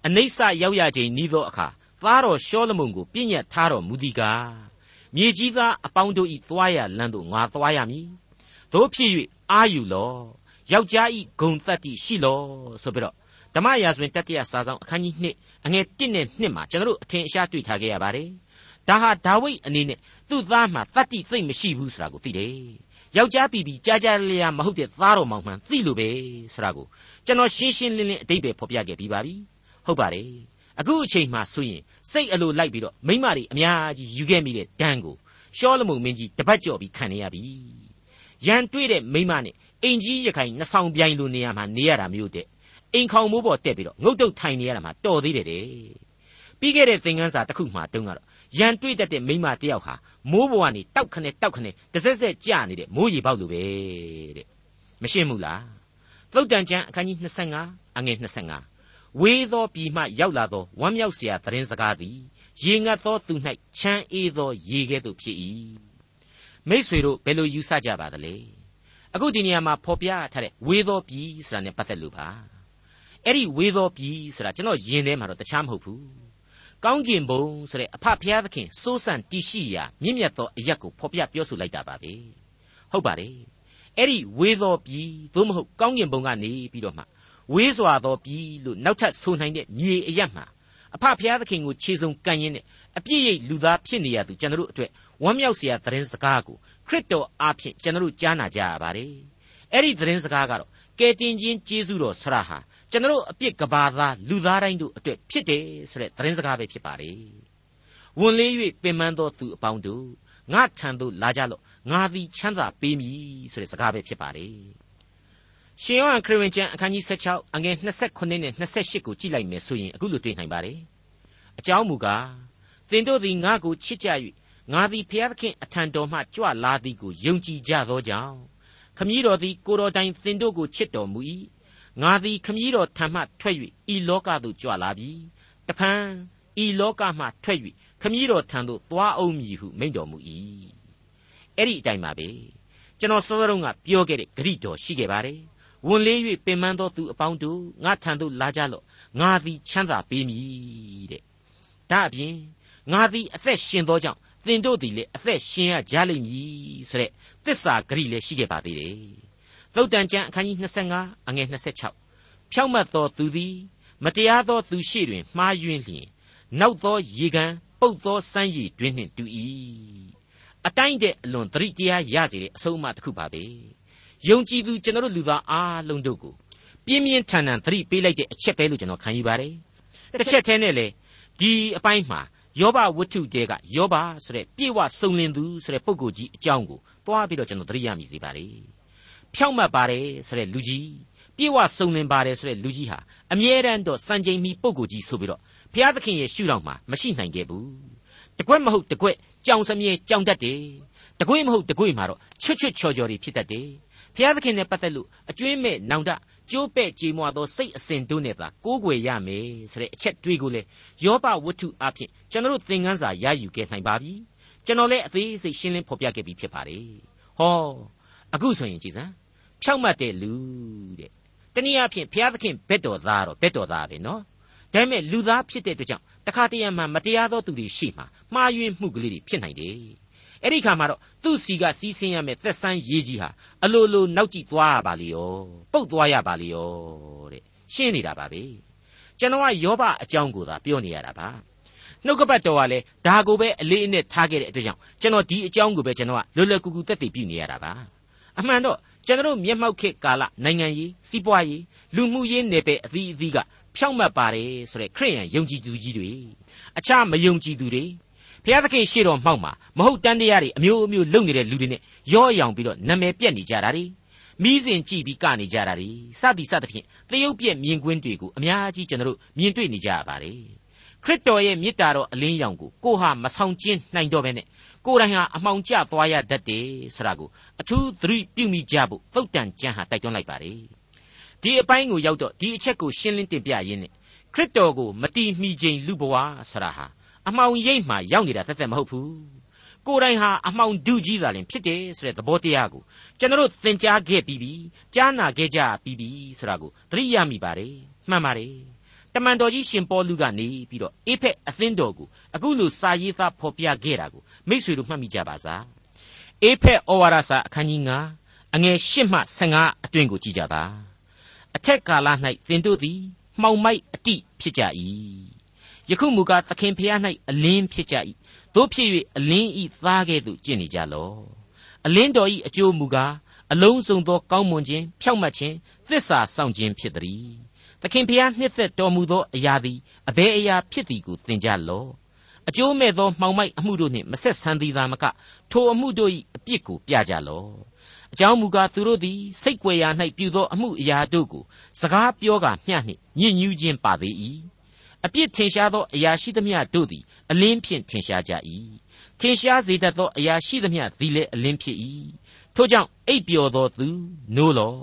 အနိစ္စရောက်ရခြင်းဤသောအခါသားတော်ရှောလမုန်ကိုပြည့်ညတ်ထားတော်မူသည်ကားမြေကြီးသားအပေါင်းတို့ဤသွားရလမ်းသို့ငါသွားရမည်တို့ဖြစ်၍အာယူလောယောက်ျားဤဂုံတတ္တိရှိလောဆိုပြီးတော့ ဓမ္မရာဇဝင်တတိယစာဆောင်အခန်းကြီး2အငယ်1နဲ့2မှာကျွန်တော်တို့အထင်အရှားတွေ့ထားခဲ့ရပါတယ်ဒါဟာဒါဝိဒ်အနေနဲ့သူ့သားမှာတတ္တိသိမ့်မရှိဘူးဆိုတာကိုသိတယ်ယောက်ျားပီပီကြားကြားလျာမဟုတ်တဲ့သားတော်မောင်မှန်သိလို့ပဲဆိုတာကိုကျွန်တော်ရှင်းရှင်းလင်းလင်းအတိတ်ပဲဖော်ပြခဲ့ပြီးပါပြီဟုတ်ပါတယ်အခုအချိန်မှဆိုရင်စိတ်အလိုလိုက်ပြီးတော့မိမတွေအများကြီးယူခဲ့မိတဲ့ဒဏ်ကိုရှောလမုန်မင်းကြီးတပတ်ကြော်ပြီးခံနေရပြီရန်တွေ့တဲ့မိမနဲ့အင်ကြီးရခိုင်နှဆောင်ပြိုင်လိုနေရာမှာနေရတာမျိုးတဲ့ အိမ်ခေါင်မိုးပေါ်တက်ပြီးတော့ငုတ်တုတ်ထိုင်နေရတာမှတော်သေးတယ်တဲ့ပြီးခဲ့တဲ့သင်ခန်းစာတစ်ခုမှတုန်းကတော့ရန်တွေ့တတ်တဲ့မိမတယောက်ဟာမိုးပေါ်ကနေတောက်ခနဲ့တောက်ခနဲ့တဆက်ဆက်ကျနေတဲ့မိုးရေပေါက်လိုပဲတဲ့မရှင်းဘူးလားသုတ်တန်ကျမ်းအခန်းကြီး25အငယ်25ဝေးသောပြည်မှရောက်လာသောဝမ်းမြောက်စရာသတင်းစကားသည်ရေငတ်သောသူ၌ချမ်းအေးသောရေကဲ့သို့ဖြစ်၏မိษွေတို့ဘယ်လိုယူဆကြပါသလဲအခုဒီနေရာမှာဖော်ပြထားတဲ့ဝေးသောပြည်ဆိုတာ ਨੇ ပတ်သက်လို့ပါ အဲ့ဒီဝေးသောပြည်ဆိုတာကျွန်တော်ယင်ထဲမှာတော့တခြားမဟုတ်ဘူးကောင်းကင်ဘုံဆိုတဲ့အဖဖျားသခင်စိုးစံတည်ရှိရာမြင့်မြတ်သောအရက်ကိုဖော်ပြပြောဆိုလိုက်တာပါပဲဟုတ်ပါတယ်အဲ့ဒီဝေးသောပြည်သို့မဟုတ်ကောင်းကင်ဘုံကနေပြီးတော့မှဝေးစွာသောပြည်လို့နောက်ထပ်ဆိုနိုင်တဲ့မြေအရက်မှာအဖဖျားသခင်ကိုခြေစုံကန်ရင်းနဲ့အပြည့်ရိပ်လူသားဖြစ်နေရသူကျွန်တော်တို့အတွက်ဝမ်းမြောက်စရာသတင်းစကားကိုခရစ်တော်အားဖြင့်ကျွန်တော်တို့ကြားနာကြရပါတယ်အဲ့ဒီသတင်းစကားကတော့ကယ်တင်ခြင်းကျေးဇူးတော်ဆရာဟာ ကျွန်တော်အပြစ်ကဘာသားလူသားတိုင်းတို့အတွက်ဖြစ်တယ်ဆိုတဲ့သတင်းစကားပဲဖြစ်ပါတယ်။ဝန်လေး၍ပင်ပန်းသောသူအပေါင်းတို့ငါထံသို့လာကြလော့ငါသည်ချမ်းသာပေးမည်ဆိုတဲ့စကားပဲဖြစ်ပါတယ်။ရှင်ယောဟန်ခရစ်ဝင်ကျမ်းအခန်းကြီး16အငယ်29နဲ့28ကိုကြည့်လိုက်မယ်ဆိုရင်အခုလိုတွေ့နိုင်ပါတယ်။အကြောင်းမူကားသင်တို့သည်ငါကိုချစ်ကြ၍ငါသည်ဖျားသခင်အထံတော်မှကြွလာသည်ကိုယုံကြည်ကြသောကြောင့်ခမည်းတော်သည်ကိုတော်တိုင်သင်တို့ကိုချစ်တော်မူ၏ ငါသည်ခမည်းတော်ထံမှထွက်၍ဤလောကသို့ကြွလာပြီတဖန်ဤလောကမှထွက်၍ခမည်းတော်ထံသို့သွားအောင်မည်ဟုမိန့်တော်မူ၏အဲ့ဒီအတိုင်းပါပဲကျွန်တော်စောစောတုန်းကပြောခဲ့တဲ့ဂရိတော်ရှိခဲ့ပါတယ်ဝန်လေး၍ပင်ပန်းသောသူအပေါင်းတို့ငါထံသို့လာကြလော့ငါသည်ချမ်းသာပေးမည်တဲ့ဒါအပြင်ငါသည်အသက်ရှင်သောကြောင့်သင်တို့သည်လည်းအသက်ရှင်ရကြလိမ့်မည်ဆိုတဲ့သစ္စာဂရိလည်းရှိခဲ့ပါသေးတယ် သုတ်တန်ကျမ်းအခန်းကြီး25အငယ်26ဖြောက်မတ်သောသူသည် မတရားသောသူရှိတွင်မှားယွင်းလျင်နောက်သောရေကန်ပုတ်သောစမ်းရည်တွင်နှင့်တူ၏အတိုင်းတဲ့အလွန်သတိတရားရစေတဲ့အဆုံးအမတစ်ခုပါပဲယုံကြည်သူကျွန်တော်တို့လူသားအားလုံးတို့ကိုပြင်းပြင်းထန်ထန်သတိပေးလိုက်တဲ့အချက်ပဲလို့ကျွန်တော်ခံယူပါတယ်တစ်ချက်တည်းနဲ့လေဒီအပိုင်းမှာယောဘဝတ္ထုတဲကယောဘဆိုတဲ့ပြေဝစုံလင်သူဆိုတဲ့ပုဂ္ဂိုလ်ကြီးအကြောင်းကိုတွားပြီးတော့ကျွန်တော်သတိရမိစေပါတယ် ဖြောင့်မတ်ပါတယ်ဆိုတဲ့လူကြီးပြေဝစုံလင်ပါတယ်ဆိုတဲ့လူကြီးဟာအမြဲတမ်းတော့စံချိန်မီပုဂ္ဂိုလ်ကြီးဆိုပြီးတော့ဘုရားသခင်ရဲ့ရှုထောင့်မှာမရှိနိုင်ခဲ့ဘူးတကွက်မဟုတ်တကွက်ကြောင်စမြဲကြောင်တတ်တယ်တကွေးမဟုတ်တကွေးမှာတော့ချွတ်ချွတ်ချော်ချော်တွေဖြစ်တတ်တယ်ဘုရားသခင်နဲ့ပတ်သက်လို့အကျွင်းမဲ့နောင်တကျိုးပဲ့ကြေမွာသောစိတ်အစဉ်တို့နဲ့သာကိုးကွယ်ရမယ်ဆိုတဲ့အချက်တွေးကိုလေယောဘဝတ္ထုအဖြစ်ကျွန်တော်တို့သင်ခန်းစာရယူခဲ့နိုင်ပါပြီကျွန်တော်လည်းအသေးစိတ်ရှင်းလင်းဖော်ပြခဲ့ပြီးဖြစ်ပါတယ်ဟောအခုဆိုရင်ကြည်စမ်း ဖြောက်မှတ်တဲ့လူတဲ့တနည်းအားဖြင့်ဘုရားသခင်ဘက်တော်သားတော့ဘက်တော်သားပဲနော်ဒါပေမဲ့လူသားဖြစ်တဲ့အတွက်ကြောင့်တခါတရံမှမတရားသောသူတွေရှိမှမှားယွင်းမှုကလေးတွေဖြစ်နိုင်တယ်အဲ့ဒီခါမှာတော့သူ့စီကစီးဆင်းရမယ်သက်ဆန်းရေးကြီးဟာအလိုလိုနောက်ကြည့်သွားရပါလေရောပုတ်သွားရပါလေရောတဲ့ရှင်းနေတာပါပဲကျွန်တော်ကယောဘအကြောင်းကိုသာပြောနေရတာပါနှုတ်ကပတ်တော်ကလည်းဒါကိုပဲအလေးအနက်ထားခဲ့တဲ့အတွက်ကြောင့်ကျွန်တော်ဒီအကြောင်းကိုပဲကျွန်တော်ကလွယ်လွယ်ကူကူသက်သေပြုနေရတာပါအမှန်တော့ ကျွန်တော်မျက်မှောက်ခေတ်ကာလနိုင်ငံရေးစီးပွားရေးလူမှုရေးနယ်ပယ်အသီးအသီးကဖြောင့်မတ်ပါတယ်ဆိုတဲ့ခရိယန်ယုံကြည်သူကြီးတွေအခြားမယုံကြည်သူတွေဘုရားသခင်ရှေ့တော်မှောက်မှာမဟုတ်တန်တရားတွေအမျိုးအမျိုးလုပ်နေတဲ့လူတွေနဲ့ရောအယောင်ပြီးတော့နာမည်ပြက်နေကြတာတွေမိစဉ်ကြည့်ပြီးကနေကြတာတွေစသည်စသဖြင့်တရုပ်ပြက်မြင်ကွင်းတွေကိုအများကြီးကျွန်တော်တို့မြင်တွေ့နေကြရပါတယ်ခရစ်တော်ရဲ့မေတ္တာတော်အလင်းရောင်ကိုကိုဟာမဆောင်ကျင်းနိုင်တော့ဘဲနဲ့ ကိုယ်တိုင်ဟာအမှောင်ကျသွားရတတ်တယ်ဆိုတာကိုအထူးသတိပြုမိကြဖို့သုတ်တန်ကျမ်းဟာတိုက်တွန်းလိုက်ပါတယ်ဒီအပိုင်းကိုရောက်တော့ဒီအချက်ကိုရှင်းလင်းတင်ပြရင်းနဲ့ခရစ်တော်ကိုမတီးမိခြင်းလူဘဝဆရာဟာအမှောင်ရိပ်မှရောက်နေတာသက်သက်မဟုတ်ဘူးကိုယ်တိုင်ဟာအမှောင်ဒုကြီးသာလင်ဖြစ်တယ်ဆိုတဲ့သဘောတရားကိုကျွန်တော်သင်ကြားခဲ့ပြီးပြီကြားနာခဲ့ကြပြီးပြီဆိုတာကိုသတိရမိပါတယ်မှန်ပါတယ် တမန်တော်ကြီးရှင်ပေါလုကနေပြီးတော့အေဖက်အသင်းတော်ကိုအခုလိုစာရေးသားဖော်ပြခဲ့တာကိုမိษွေတို့မှတ်မိကြပါစားအေဖက်ဩဝါဒစာအခန်းကြီး9အငယ်8မှ15အတွင်ကိုကြည့်ကြပါအထက်ကာလ၌သင်တို့သည်မှောင်မိုက်အတိဖြစ်ကြ၏ယခုမူကားသခင်ဖျား၌အလင်းဖြစ်ကြ၏တို့ဖြစ်၍အလင်းဤသားကဲ့သို့ကျင့်နေကြလော့အလင်းတော်ဤအကျိုးမူကားအလုံးစုံသောကောင်းမွန်ခြင်းဖြောင့်မတ်ခြင်းသစ္စာစောင့်ခြင်းဖြစ်သည် သခင်ဖျားနှစ်သက်တော်မူသောအရာသည်အဘယ်အရာဖြစ်သည်ကိုသင်ကြလော့အကျိုးမဲ့သောမှောင်မိုက်အမှုတို့နှင့်မဆက်ဆံသည်သာမကထိုအမှုတို့၏အပြစ်ကိုပြကြလော့အကြောင်းမူကားသူတို့သည်စိတ်ကြွယ်ရာ၌ပြုသောအမှုအရာတို့ကိုစကားပြောကာမျှနှင့်ညှဉ်းညူးခြင်းပါသေး၏အပြစ်ထင်ရှားသောအရာရှိသမျှတို့သည်အလင်းဖြင့်ထင်ရှားကြ၏ထင်ရှားစေတတ်သောအရာရှိသမျှသည်လည်းအလင်းဖြစ်၏ထို့ကြောင့်အိပ်ပျော်သောသူနိုးလော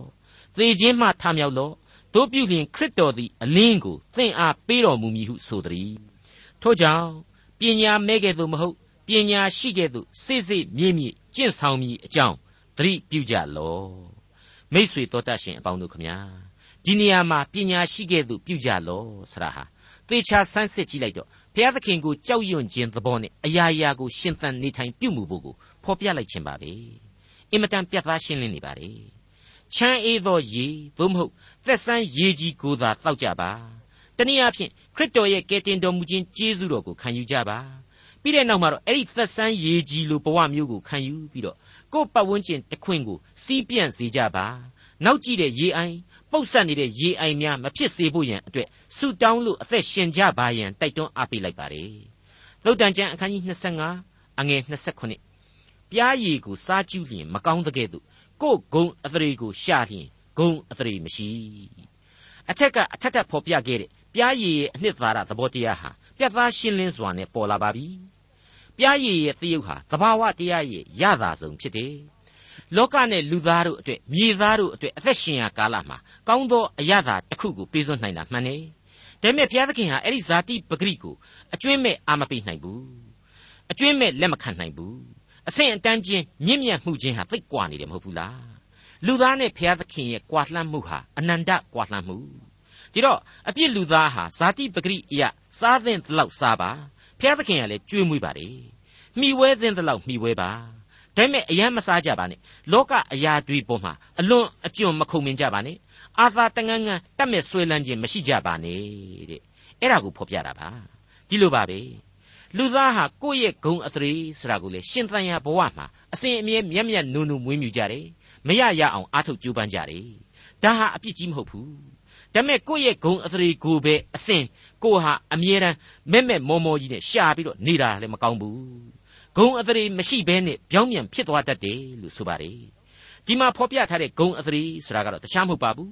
သေခြင်းမှထမြောက်လော တို့ပြုလျင်ခရစ်တော်သည်အလင်းကိုသင်အားပေးတော်မူမည်ဟုဆိုသည်ထို့ကြောင့်ပညာမဲ့ကဲ့သို့မဟုတ်ပညာရှိကဲ့သို့စိစိမြင့်မြင့်ကျင့်ဆောင်မည်အကြောင်းသတိပြုကြလောမိษွေတော်တတ်ရှင်အပေါင်းတို့ခမညာဒီနေရာမှာပညာရှိကဲ့သို့ပြုကြလောဆရာဟာသေချာဆန်းစစ်ကြည့်လိုက်တော့ဘုရားသခင်ကိုကြောက်ရွံ့ခြင်းသဘောနဲ့အရာရာကိုရှင်သန်နေထိုင်ပြုမှုဖို့ကိုဖော်ပြလိုက်ခြင်းပါပဲအင်မတန်ပြတ်သားရှင်းလင်းနေပါလေ ချမ်းအေးသောရေသို့မဟုတ်သက်ဆန်းရေကြီးကိုသာတောက်ကြပါတနည်းအားဖြင့်ခရစ်တော်ရဲ့ကယ်တင်တော်မူခြင်းကျေးဇူးတော်ကိုခံယူကြပါပြီးတဲ့နောက်မှာတော့အဲ့ဒီသက်ဆန်းရေကြီးလိုဘဝမျိုးကိုခံယူပြီးတော့ကိုယ့်ပတ်ဝန်းကျင်တစ်ခွင်ကိုစီးပြန့်စေကြပါနောက်ကြည့်တဲ့ရေအိုင်ပုတ်ဆက်နေတဲ့ရေအိုင်များမဖြစ်စေဖို့ရန်အတွက်ဆုတောင်းလို့အသက်ရှင်ကြပါရန်တိုက်တွန်းအားပေးလိုက်ပါတယ်သုတ်တန်ကျမ်းအခန်းကြီး25အငယ်29ပြားရည်ကိုစားကျူးလျင်မကောင်းတဲ့ကဲ့သို့ ကိုယ်ဂုံအသရေကိုရှာလျင်ဂုံအသရေမရှိအထက်ကအထက်ထပ်ဖော်ပြခဲ့တဲ့ပြားရည်ရဲ့အနှစ်သာရသဘောတရားဟာပြတ်သားရှင်းလင်းစွာနဲ့ပေါ်လာပါပြီပြားရည်ရဲ့တယုတ်ဟာသဘာဝတရားရဲ့ရတာဆုံးဖြစ်တယ်လောကနဲ့လူသားတို့အတွက်မြေသားတို့အတွက်အသက်ရှင်ရာကာလမှာကောင်းသောအရသာတစ်ခုကိုပေးစွန့်နိုင်တာမှန်တယ်။ဒါပေမဲ့ဘုရားသခင်ဟာအဲ့ဒီဇာတိပဂရိကိုအကျွင်းမဲ့အာမပေးနိုင်ဘူး။အကျွင်းမဲ့လက်မခံနိုင်ဘူး။ အဆင့်အတန်းချင်းမြင့်မြတ်မှုချင်းဟာသိပ်ကွာနေတယ်မဟုတ်ဘူးလား။လူသားနဲ့ဘုရားသခင်ရဲ့ကွာလှမ်းမှုဟာအနန္တကွာလှမ်းမှု။ဒီတော့အပြစ်လူသားဟာဇာတိပဂရိအရာစားသင့်တလောက်စားပါ။ဘုရားသခင်ကလည်းကြွေးမွေးပါတယ်။မှီဝဲသင့်တလောက်မှီဝဲပါ။ဒါပေမဲ့အယမ်းမစားကြပါနဲ့လောကအရာတွေပေါ်မှာအလွန်အကျွံမခုံမင်ကြပါနဲ့အာသာတငန်းငန်းတတ်မဲ့ဆွဲလန်းခြင်းမရှိကြပါနဲ့တဲ့အဲ့ဒါကိုဖော်ပြတာပါဒီလိုပါပဲ လူသားဟာကိုယ့်ရဲ့ဂုံအသရေဆိုတာကိုလေရှင်သန်ရာဘဝမှာအစဉ်အမြဲမျက်မျက်နုံနုံမွေးမြူကြတယ်မရရအောင်အားထုတ်ကြိုးပမ်းကြတယ်ဒါဟာအပြစ်ကြီးမဟုတ်ဘူးဒါမဲ့ကိုယ့်ရဲ့ဂုံအသရေကိုပဲအစဉ်ကိုဟာအမြဲတမ်းမဲ့မဲ့မောမောကြီးနဲ့ရှာပြီးတော့နေတာလည်းမကောင်းဘူးဂုံအသရေမရှိဘဲနဲ့ပြောင်းပြန်ဖြစ်သွားတတ်တယ်လို့ဆိုပါတယ်ဒီမှာဖော်ပြထားတဲ့ဂုံအသရေဆိုတာကတော့တခြားမဟုတ်ပါဘူး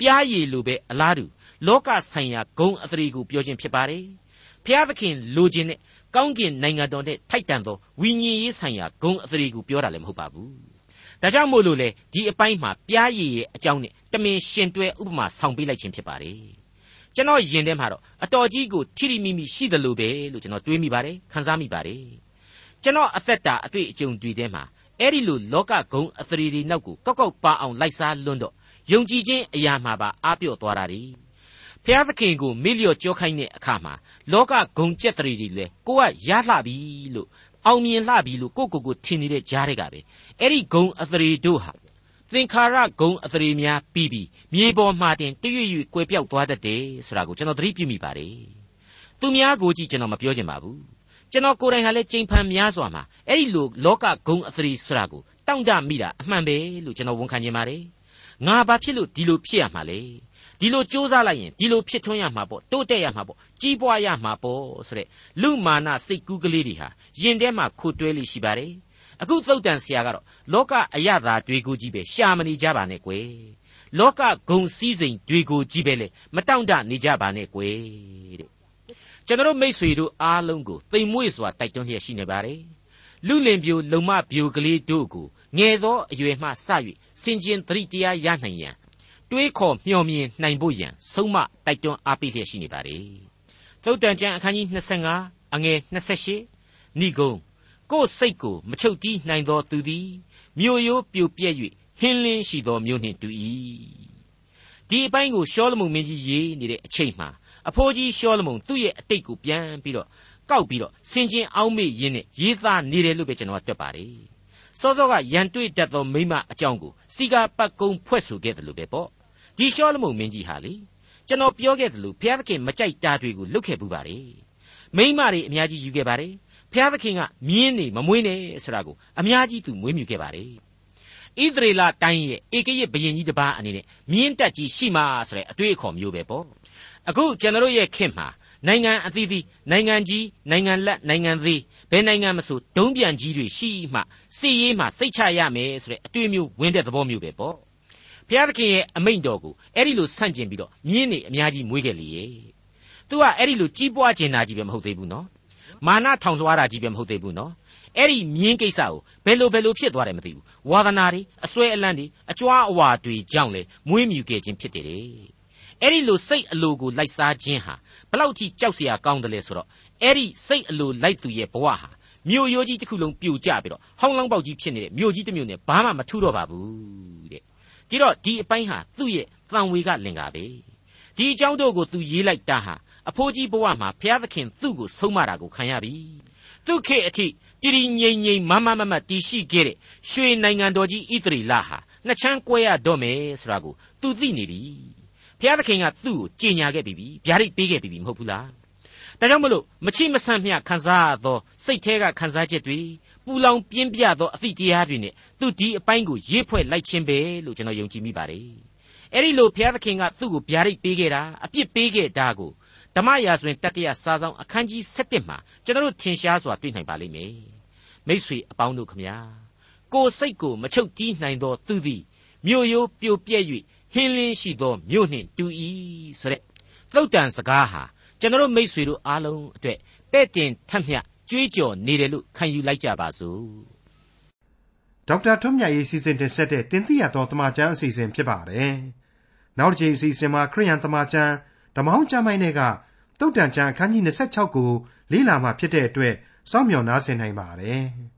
ပြားရည်လိုပဲအလားတူလောကဆိုင်ရာဂုံအသရေကိုပြောခြင်းဖြစ်ပါတယ်ဖျားသခင်လိုချင်တဲ့ ကောင်းကင်နိုင်ငံတော်နဲ့ထိုက်တန်သောဝိညာဉ်ရေးဆိုင်ရာဂုံအသရေကိုပြောတာလည်းမဟုတ်ပါဘူးဒါကြောင့်မို့လို့လေဒီအပိုင်းမှာပြားရည်ရဲ့အကြောင်းနဲ့တမင်ရှင်တွဲဥပမာဆောင်ပေးလိုက်ခြင်းဖြစ်ပါတယ်ကျွန်တော်ယင်ထဲမှာတော့အတော်ကြီးကိုထိရိမိမိရှိတယ်လို့ပဲလို့ကျွန်တော်တွေးမိပါတယ်ခန်းစားမိပါတယ်ကျွန်တော်အသက်တာအတွေ့အကြုံတွေထဲမှာအဲ့ဒီလိုလောကဂုံအသရေတွေနောက်ကိုကောက်ကောက်ပါအောင်လိုက်စားလွန်းတော့ယုံကြည်ခြင်းအရာမှာပါအားပြော့သွားတာ ड़ी ဖျားသခင်ကိုမေ့လျော့ကြောခိုင်းတဲ့အခါမှာလောကဂုံကြက်တရီတွေလဲကိုကရလှပြီလို့အောင်မြင်လှပြီလို့ကိုကိုကိုထင်နေတဲ့ကြားတွေကပဲအဲ့ဒီဂုံအသရေတို့ဟာသင်္ခါရဂုံအသရေများပြီးပြီးမြေပေါ်မှာတင်တရွေ့ရွေ့ကွယ်ပြောက်သွားတတ်တယ်ဆိုတာကိုကျွန်တော်သတိပြုမိပါတယ်သူများကိုကြည့်ကျွန်တော်မပြောချင်ပါဘူးကျွန်တော်ကိုယ်တိုင်ဟာလည်းကြိမ်ဖန်များစွာမှာအဲ့ဒီလိုလောကဂုံအသရီဆရာကိုတောင့်တမိတာအမှန်ပဲလို့ကျွန်တော်ဝန်ခံခြင်းပါတယ်ငါဘာဖြစ်လို့ဒီလိုဖြစ်ရမှာလဲ ဒီလိုစူးစမ်းလိုက်ရင်ဒီလိုဖြစ်ထွန်းရမှာပေါ့တိုးတက်ရမှာပေါ့ကြီးပွားရမှာပေါ့ဆိုတဲ့လူမာနစိတ်ကူးကလေးတွေဟာယင်ထဲမှာခိုတွဲလိရှိပါတယ်အခုသုတ်တန်ဆရာကတော့လောကအယတာတွေကိုကြီးပဲရှာမနေကြပါနဲ့ကွယ်လောကဂုံစည်းစိမ်တွေကိုကြီးပဲလေမတောင့်တနေကြပါနဲ့ကွယ်တဲ့ကျွန်တော်မိษွေတို့အားလုံးကိုသိမ်မွေ့စွာတိုက်တွန်းလျက်ရှိနေပါတယ်လူလင်ပြိုလုံမပြိုကလေးတို့ကိုငယ်သောအရွယ်မှစ၍စင်ကျင်သတိတရားရနိုင်ရန် တွေးခေါ်မျှော်မြင်နိုင်ဖို့ရန်ဆုံးမတိုက်တွန်းအားပေးလျက်ရှိနေပါတယ်သုတ်တန်ကျမ်းအခန်းကြီး25အငယ်28ဏိဂုံကိုယ်စိတ်ကိုမချုပ်တီးနိုင်သောသူသည်မြို့ရိုးပြိုပြက်၍ဟင်းလင်းရှိသောမြို့နှင့်တူ၏ဒီအပိုင်းကိုရှောလမုန်မင်းကြီးရေးနေတဲ့အချိန်မှာအဖိုးကြီးရှောလမုန်သူ့ရဲ့အတိတ်ကိုပြန်ပြီးတော့ကောက်ပြီးတော့ဆင်ချင်းအောင်းမေ့ရင်းနဲ့ရေးသားနေတယ်လို့ပဲကျွန်တော်ကတွက်ပါတယ်စောစောကရန်တွေ့တတ်သောမိမအကြောင်းကိုစီကာပတ်ကုံဖွဲ့ဆိုခဲ့တယ်လို့ပဲပေါ့ ဒီရှောလမုန်မင်းကြီးဟာလေကျွန်တော်ပြောခဲ့တယ်လို့ဘုရားသခင်မကြိုက်တာတွေကိုလုပ်ခဲ့ပူပါတယ်မိမတွေအများကြီးယူခဲ့ပါတယ်ဘုရားသခင်ကမြင်းနေမမွေးနဲ့ဆိုတာကိုအများကြီးသူမွေးမြူခဲ့ပါတယ်ဣသရေလတိုင်းရဲ့ဧကရစ်ဘရင်ကြီးတစ်ပါးအနေနဲ့မြင်းတက်ကြီးရှိမှဆိုတဲ့အတွေ့အခေါ်မျိုးပဲပေါ့အခုကျွန်တော်ရဲ့ခင်မှာနိုင်ငံအသီးသီးနိုင်ငံကြီးနိုင်ငံလက်နိုင်ငံသေးဘယ်နိုင်ငံမဆိုဒုံးပြန်ကြီးတွေရှိမှစီရေးမှစိတ်ချရမယ်ဆိုတဲ့အတွေ့မျိုးဝင်တဲ့သဘောမျိုးပဲပေါ့ ဘုရားသခင်ရဲ့အမိန့်တော်ကိုအဲ့ဒီလိုဆန့်ကျင်ပြီးတော့မြင်းတွေအများကြီးမွေးခဲ့လေရဲ့သူကအဲ့ဒီလိုကြီးပွားကျင်တာကြီးပဲမဟုတ်သေးဘူးနော်မာနထောင်လွှားတာကြီးပဲမဟုတ်သေးဘူးနော်အဲ့ဒီမြင်းကိစ္စကိုဘယ်လိုဘယ်လိုဖြစ်သွားတယ်မသိဘူးဝါသနာတွေအစွဲအလန့်တွေအကြွားအဝါတွေကြောင့်လေမွေးမြူခဲ့ခြင်းဖြစ်တယ်အဲ့ဒီလိုစိတ်အလိုကိုလိုက်စားခြင်းဟာဘလောက်ကြီးကြောက်စရာကောင်းတယ်လဲဆိုတော့အဲ့ဒီစိတ်အလိုလိုက်သူရဲ့ဘဝဟာမြို့ရိုးကြီးတစ်ခုလုံးပြိုကျပြီးတော့ဟောင်းလောင်းပေါက်ကြီးဖြစ်နေတဲ့မြို့ကြီးတစ်မြို့နဲ့ဘာမှမထူတော့ပါဘူးတဲ့ ဒီတော့ဒီအပိုင်းဟာသူ့ရဲ့တန်ဝေကလင်္ကာပဲဒီအကြောင်းတို့ကိုသူရေးလိုက်တာဟာအဖိုးကြီးဘဝမှာဘုရားသခင်သူ့ကိုဆုံးမတာကိုခံရပြီသူခေအထိတည်တည်ငြိမ်ငြိမ်မမမမတည်ရှိခဲ့တဲ့ရွှေနိုင်ငံတော်ကြီးဣသရီလဟာနှစ်ချမ်းကွဲရတော့မယ်ဆိုတာကိုသူသိနေပြီဘုရားသခင်ကသူ့ကိုကြင်ညာခဲ့ပြီဗျာဒိတ်ပေးခဲ့ပြီမဟုတ်ဘူးလားဒါကြောင့်မလို့မချိမဆန့်မျှခံစားရသောစိတ်แท้ကခံစားချက်တွေ ပူလောင်ပြင်းပြသောအသည့်တရားတွေနဲ့သူဒီအပိုင်းကိုရေးဖွဲ့လိုက်ခြင်းပဲလို့ကျွန်တော်ယုံကြည်မိပါတယ်အဲ့ဒီလိုဘုရားသခင်ကသူ့ကိုဗျာဒိတ်ပေးခဲ့တာအပြစ်ပေးခဲ့တာကိုဓမ္မရာဇဝင်တတိယစာဆောင်အခန်းကြီး7မှာကျွန်တော်တို့ထင်ရှားစွာတွေ့နိုင်ပါလိမ့်မယ်မိษွေအပေါင်းတို့ခမညာကိုယ်စိတ်ကိုမချုပ်တီးနိုင်သောသူသည်မြို့ရိုးပြိုပြက်၍ဟင်းလင်းရှိသောမြို့နှင့်တူ၏ဆိုတဲ့သုတ်တန်စကားဟာကျွန်တော်မိษွေတို့အားလုံးအတွက်ပဲ့တင်ထက်မြတ် ကြွေးကြော်နေတယ်လို့ခံယူလိုက်ကြပါစို့ဒေါက်တာထွန်းမြတ်ရေးစီစဉ်တင်ဆက်တဲ့တင်ပြတော်တမချန်းအစီအစဉ်ဖြစ်ပါတယ်နောက်တစ်ချိန်အစီအစဉ်မှာခရိယန်တမချန်းဓမ္မောင်းကျမ်းပိုင်းတွေကတုတ်တန်ချန်းအခန်းကြီး26ကိုလေ့လာမှဖြစ်တဲ့အတွက်စောင့်မျှော်နားဆင်နိုင်ပါတယ်။